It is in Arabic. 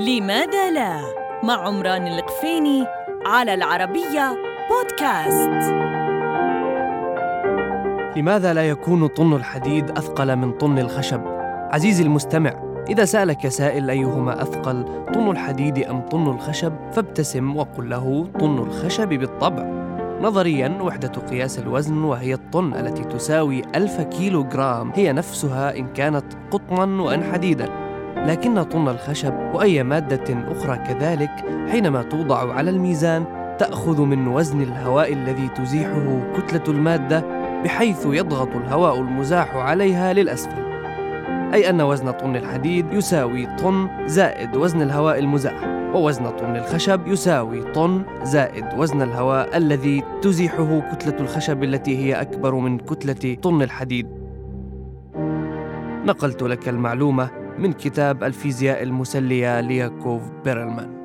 لماذا لا؟ مع عمران القفيني على العربية بودكاست. لماذا لا يكون طن الحديد أثقل من طن الخشب؟ عزيزي المستمع إذا سألك سائل أيهما أثقل طن الحديد أم طن الخشب؟ فابتسم وقل له طن الخشب بالطبع. نظريا وحدة قياس الوزن وهي الطن التي تساوي ألف كيلو جرام هي نفسها إن كانت قطنا وإن حديدا. لكن طن الخشب وأي مادة أخرى كذلك حينما توضع على الميزان تأخذ من وزن الهواء الذي تزيحه كتلة المادة بحيث يضغط الهواء المزاح عليها للأسفل. أي أن وزن طن الحديد يساوي طن زائد وزن الهواء المزاح ووزن طن الخشب يساوي طن زائد وزن الهواء الذي تزيحه كتلة الخشب التي هي أكبر من كتلة طن الحديد. نقلت لك المعلومة من كتاب الفيزياء المسلية لياكوف بيرلمان.